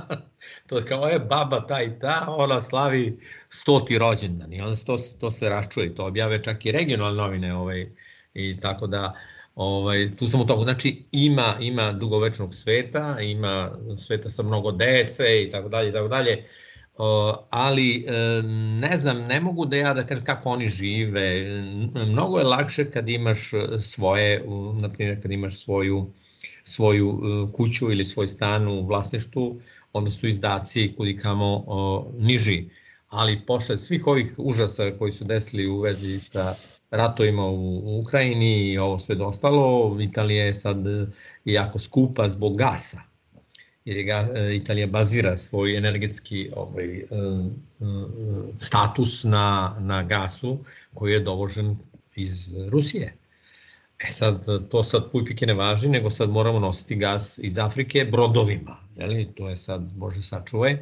to je kao je baba ta i ta, ona slavi stoti rođendan i onda to, to se račuje, to objave čak i regionalne novine ovaj, i tako da ovaj, tu sam u tomu, znači ima, ima dugovečnog sveta, ima sveta sa mnogo dece i tako dalje i tako dalje, ali ne znam, ne mogu da ja da kažem kako oni žive. Mnogo je lakše kad imaš svoje, na primjer kad imaš svoju, svoju e, kuću ili svoj stan u vlasništvu, onda su izdaci kudi kamo niži. Ali posle svih ovih užasa koji su desili u vezi sa ratovima u Ukrajini i ovo sve dostalo, Italija je sad jako skupa zbog gasa jer je e, Italija bazira svoj energetski ovaj, e, e, status na, na gasu koji je dovožen iz Rusije. E sad, to sad pujpike ne važi, nego sad moramo nositi gas iz Afrike brodovima. Jeli? To je sad, Bože sačuvaj.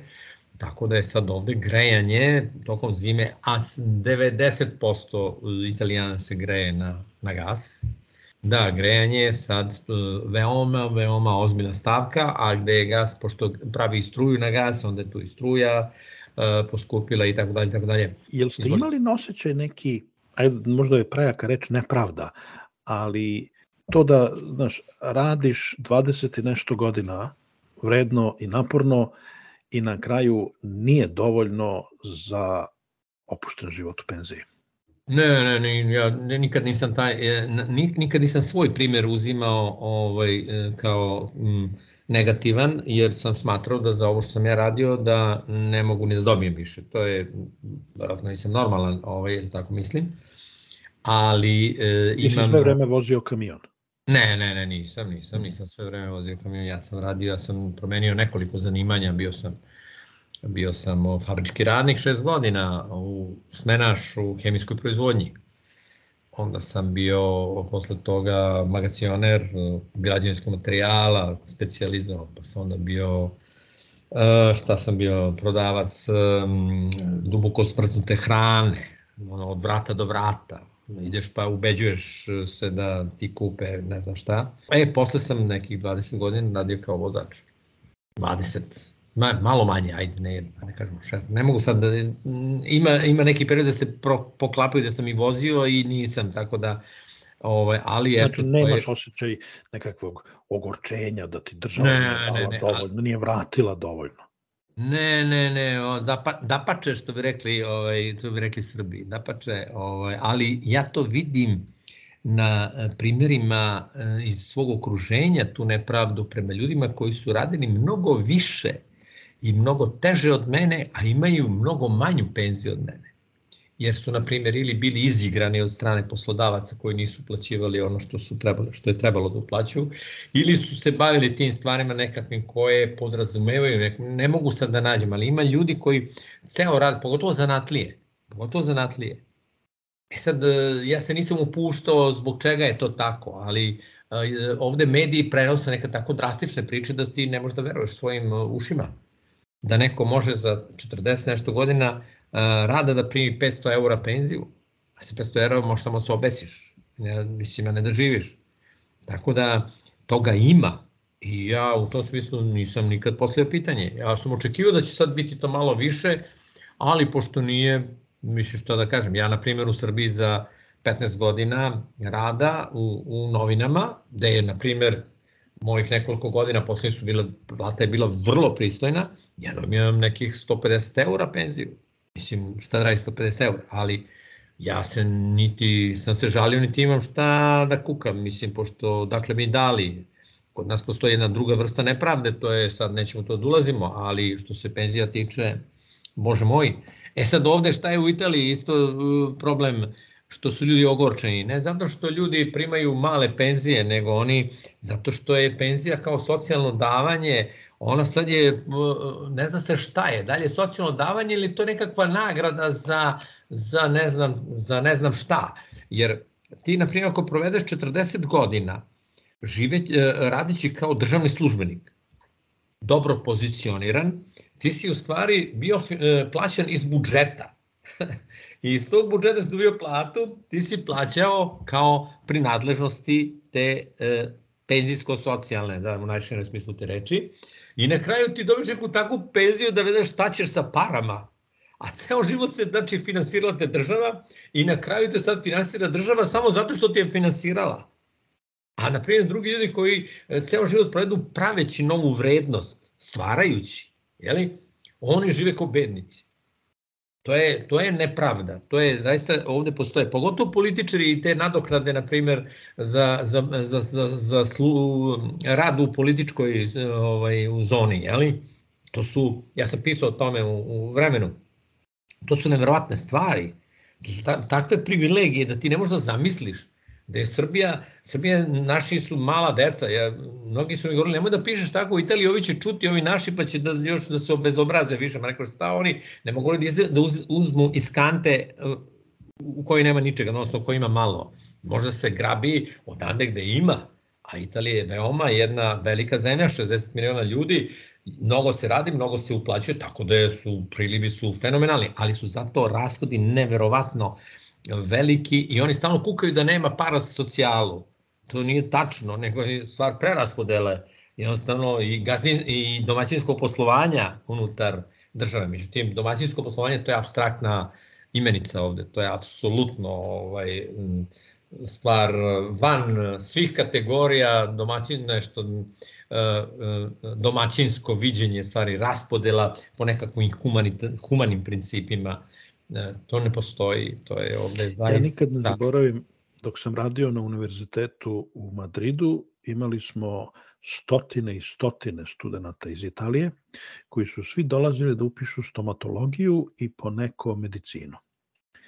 Tako da je sad ovde grejanje tokom zime, a 90% italijana se greje na, na gas, Da, grejanje je sad e, veoma, veoma ozbiljna stavka, a gde je gas, pošto pravi struju na gas, onda je tu i struja uh, poskupila i tako dalje, tako dalje. Jel ste imali nosećaj neki, ajde, možda je prejaka reč, nepravda, ali to da, znaš, radiš 20 i nešto godina vredno i naporno i na kraju nije dovoljno za opušten život u penziji. Ne, ne, ne, ja nikad nisam taj, e, nikad nisam svoj primer uzimao ovaj, e, kao m, negativan, jer sam smatrao da za ovo što sam ja radio da ne mogu ni da dobijem više. To je, vjerojatno nisam normalan, ovaj, ili tako mislim. Ali e, imam... Ti si sve vreme vozio kamion? Ne, ne, ne, nisam, nisam, nisam sve vreme vozio kamion. Ja sam radio, ja sam promenio nekoliko zanimanja, bio sam Bio sam fabrički radnik šest godina, u smenaš u hemijskoj proizvodnji. Onda sam bio posle toga magacioner građevinskog materijala, specializovan, pa sam onda bio e, šta sam bio, prodavac duboko smrznute hrane, ono, od vrata do vrata, ideš pa ubeđuješ se da ti kupe ne znam šta. E, posle sam nekih 20 godina radio kao vozač. 20, Ma, malo manje, ajde, ne, ne kažemo šest. Ne mogu sad da, ima, ima neki period da se pro, poklapaju da sam i vozio i nisam, tako da, ovaj, ali znači, eto... Znači, nemaš je... osjećaj nekakvog ogorčenja da ti država ne, ne, ne, dovoljno, ali... nije vratila dovoljno. Ne, ne, ne, da, pa, da pače što bi rekli, ovaj, to bi rekli Srbi, da pače, ovaj, ali ja to vidim na e, primjerima e, iz svog okruženja tu nepravdu prema ljudima koji su radili mnogo više i mnogo teže od mene, a imaju mnogo manju penziju od mene. Jer su, na primjer, ili bili izigrani od strane poslodavaca koji nisu plaćivali ono što su trebali, što je trebalo da uplaćuju, ili su se bavili tim stvarima nekakvim koje podrazumevaju, ne, ne mogu sad da nađem, ali ima ljudi koji ceo rad, pogotovo zanatlije, pogotovo zanatlije. E sad, ja se nisam upuštao zbog čega je to tako, ali ovde mediji prenose neka tako drastične priče da ti ne možeš da veruješ svojim ušima da neko može za 40 nešto godina rada da primi 500 eura penziju, a se 500 eura možeš samo da se obesiš, ne, mislim, ne da živiš. Tako da toga ima i ja u tom smislu nisam nikad poslio pitanje. Ja sam očekivao da će sad biti to malo više, ali pošto nije, mislim što da kažem, ja na primjer u Srbiji za 15 godina rada u, u novinama, gde je na primjer mojih nekoliko godina posle su bila, plata je bila vrlo pristojna, ja dobijam nekih 150 eura penziju. Mislim, šta radi 150 eura, ali ja se niti sam se žalio, niti imam šta da kukam, mislim, pošto dakle mi dali, kod nas postoji jedna druga vrsta nepravde, to je sad nećemo to da ulazimo, ali što se penzija tiče, bože moj. E sad ovde šta je u Italiji isto problem što su ljudi ogorčeni, ne zato što ljudi primaju male penzije, nego oni zato što je penzija kao socijalno davanje, ona sad je, ne zna se šta je, dalje socijalno davanje ili to nekakva nagrada za, za, ne znam, za ne znam šta. Jer ti, na primjer, ako provedeš 40 godina žive, uh, radići kao državni službenik, dobro pozicioniran, ti si u stvari bio plaćan iz budžeta. I iz tog budžeta si dobio platu, ti si plaćao kao prinadležnosti te e, penzijsko-socijalne, da u najširem smislu te reči. I na kraju ti dobiješ neku takvu penziju da ne znaš šta ćeš sa parama. A ceo život se znači finansirala te država i na kraju te sad finansira država samo zato što ti je finansirala. A na primjer drugi ljudi koji e, ceo život provedu praveći novu vrednost, stvarajući, jeli? oni žive kao bednici. To je, to je nepravda. To je zaista ovde postoje, pogotovo političari i te nadoknade, na primer, za, za, za, za, za slu, rad u političkoj ovaj, u zoni, jeli? To su, ja sam pisao o tome u, u vremenu, to su neverovatne stvari. To su ta, takve privilegije da ti ne možeš da zamisliš da je Srbija, Srbija, naši su mala deca, ja, mnogi su mi govorili, nemoj da pišeš tako u Italiji, ovi će čuti, ovi naši, pa će da, još da se obezobraze više, ma rekao, šta oni, ne mogu da, iz, da uz, uzmu iz kante uh, u kojoj nema ničega, odnosno u kojoj ima malo. Možda se grabi odande gde ima, a Italija je veoma jedna velika zemlja, 60 miliona ljudi, mnogo se radi, mnogo se uplaćuje, tako da su prilivi su fenomenalni, ali su zato rashodi neverovatno uh, veliki i oni stalno kukaju da nema para za socijalu. To nije tačno, nego je stvar preraspodele jednostavno i, gazdin, i domaćinsko poslovanja unutar države. Međutim, domaćinsko poslovanje to je abstraktna imenica ovde, to je apsolutno ovaj, stvar van svih kategorija domaćin, nešto e, e, domaćinsko viđenje stvari, raspodela po nekakvim humanim principima Ne, to ne postoji, to je ovde zaista... Ja nikad ne zaboravim, dok sam radio na univerzitetu u Madridu, imali smo stotine i stotine studenta iz Italije, koji su svi dolazili da upišu stomatologiju i po neko medicinu.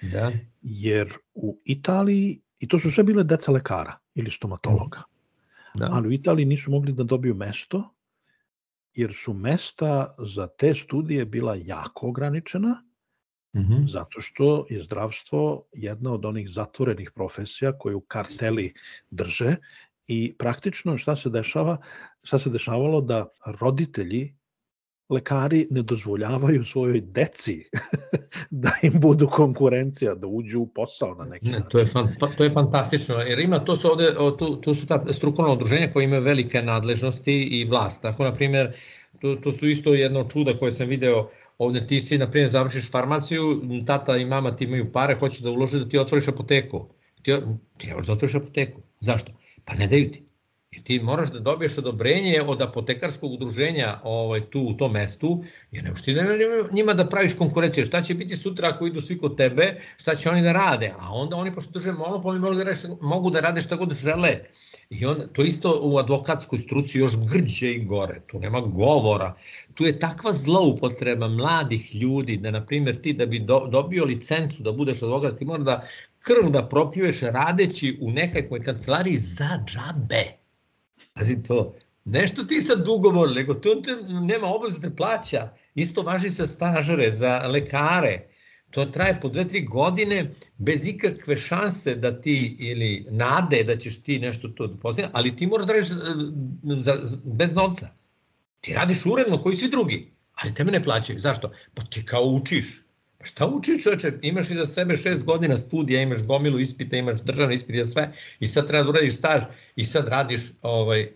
Da. Jer u Italiji, i to su sve bile deca lekara ili stomatologa, da. ali u Italiji nisu mogli da dobiju mesto, jer su mesta za te studije bila jako ograničena, Mm -hmm. Zato što je zdravstvo jedna od onih zatvorenih profesija koju karteli drže i praktično šta se dešava, šta se dešavalo da roditelji lekari ne dozvoljavaju svojoj deci da im budu konkurencija, da uđu u posao na neki način. To je, fan, to je fantastično, jer ima, to su, ovde, tu, tu su ta strukovna udruženja koje imaju velike nadležnosti i vlast. Tako, na primjer, to, to su isto jedno čuda koje sam video Ovde ti si, na primjer, završiš farmaciju, tata i mama ti imaju pare, hoće da ulože da ti otvoriš apoteku. Ti, ti ne možeš da otvoriš apoteku. Zašto? Pa ne daju ti. Jer ti moraš da dobiješ odobrenje od apotekarskog udruženja ovaj, tu u tom mestu, jer ne možeš ti njima da praviš konkurenciju. Šta će biti sutra ako idu svi kod tebe, šta će oni da rade? A onda oni, pošto drže monopol, mogu da, rade, mogu da rade šta god žele. I on, to isto u advokatskoj struci još grđe i gore, tu nema govora. Tu je takva zloupotreba mladih ljudi da, na primjer, ti da bi do, dobio licencu da budeš advokat, ti mora da krv da propljuješ radeći u nekakvoj kancelariji za džabe. Pazi to, nešto ti sad ugovor, nego to te nema obaveza da plaća. Isto važi za stažere, za lekare To traje po dve, tri godine bez ikakve šanse da ti ili nade da ćeš ti nešto to postići, ali ti moraš da radiš e, za, bez novca. Ti radiš uredno koji svi drugi, ali tebe ne plaćaju. Zašto? Pa ti kao učiš. Pa šta učiš čoveče? Imaš iza sebe šest godina studija, imaš gomilu ispita, imaš državne ispite, sve i sad treba da uradiš staž i sad radiš ovaj,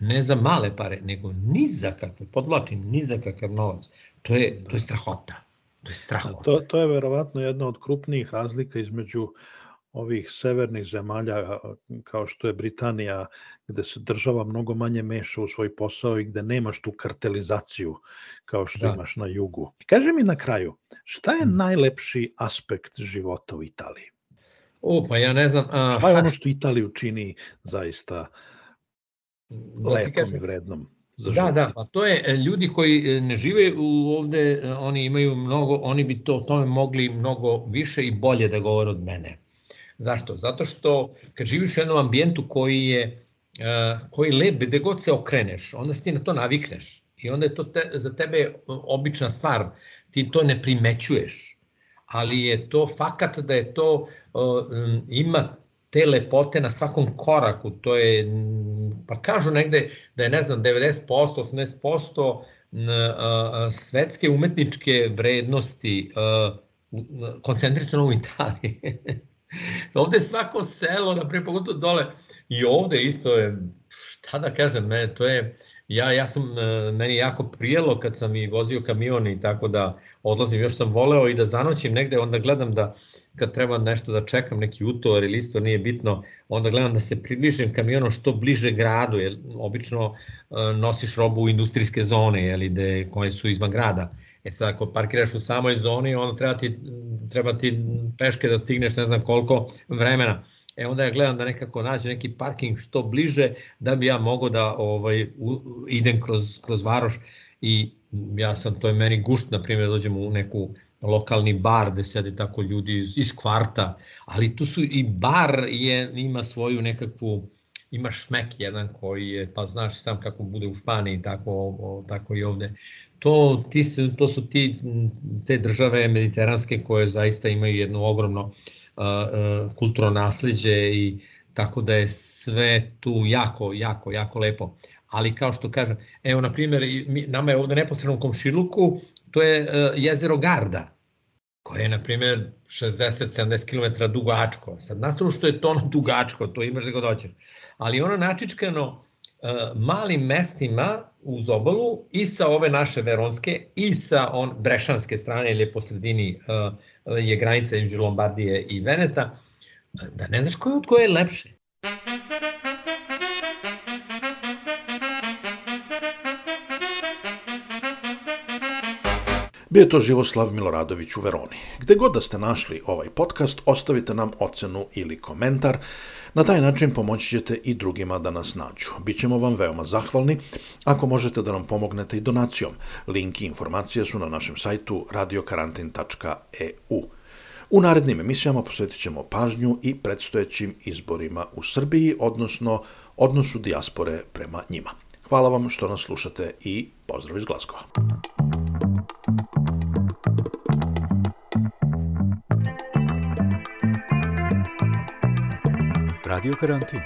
ne za male pare, nego ni za kakve, podvlačim, ni za kakav novac. To je, to je strahota. To je strahotno. To, to je verovatno jedna od krupnijih razlika između ovih severnih zemalja kao što je Britanija, gde se država mnogo manje meša u svoj posao i gde nemaš tu kartelizaciju kao što da. imaš na jugu. Kaži mi na kraju, šta je hmm. najlepši aspekt života u Italiji? O, pa ja ne znam... A, Šta je ono što Italiju čini zaista da lepom kažem, i vrednom? Za da, život. da, pa to je e, ljudi koji e, ne žive u ovde, e, oni imaju mnogo, oni bi to o tome mogli mnogo više i bolje da govore od mene. Zašto? Zato što kad živiš u jednom ambijentu koji je koji lep, gde god se okreneš, onda se ti na to navikneš. I onda je to te, za tebe obična stvar, ti to ne primećuješ. Ali je to fakat da je to, ima te lepote na svakom koraku, to je, pa kažu negde da je, ne znam, 90%, 80% svetske umetničke vrednosti koncentrisano u Italiji. ovde svako selo, naprijed pogotovo dole, i ovde isto je, šta da kažem, ne, to je, ja, ja sam, meni jako prijelo kad sam i vozio kamion i tako da odlazim, još sam voleo i da zanoćim negde, onda gledam da kad treba nešto da čekam, neki utovar ili isto nije bitno, onda gledam da se približim kamionom što bliže gradu, jer obično uh, nosiš robu u industrijske zone, jeli, de, koje su izvan grada. E sad, ako parkiraš u samoj zoni, onda treba ti, treba ti peške da stigneš ne znam koliko vremena. E onda ja gledam da nekako nađe neki parking što bliže da bi ja mogao da ovaj, u, idem kroz, kroz varoš i ja sam, to je meni gušt, na primjer, da dođem u neku lokalni bar gde sede tako ljudi iz, iz kvarta, ali tu su i bar je, ima svoju nekakvu, ima šmek jedan koji je, pa znaš sam kako bude u Španiji, tako, o, tako i ovde. To, ti, to su ti, te države mediteranske koje zaista imaju jedno ogromno uh, kulturno nasledđe i tako da je sve tu jako, jako, jako lepo. Ali kao što kažem, evo na primjer, nama je ovde neposredno u komšiluku to je uh, jezero Garda, koje je, na primjer, 60-70 km dugačko. Sad, nastavno što je to ono dugačko, to imaš da god hoćeš. Ali ono načičkano uh, malim mestima uz obalu i sa ove naše veronske i sa on brešanske strane ili je po sredini uh, je granica između Lombardije i Veneta, da ne znaš koje od koje je lepše. Bio je to Živoslav Miloradović u Veroni. Gde god da ste našli ovaj podcast, ostavite nam ocenu ili komentar. Na taj način pomoći ćete i drugima da nas nađu. Bićemo vam veoma zahvalni ako možete da nam pomognete i donacijom. Link i informacije su na našem sajtu radiokarantin.eu. U narednim emisijama posvetit ćemo pažnju i predstojećim izborima u Srbiji, odnosno odnosu dijaspore prema njima. Hvala vam što nas slušate i pozdrav iz Glasgova. Radio Karantin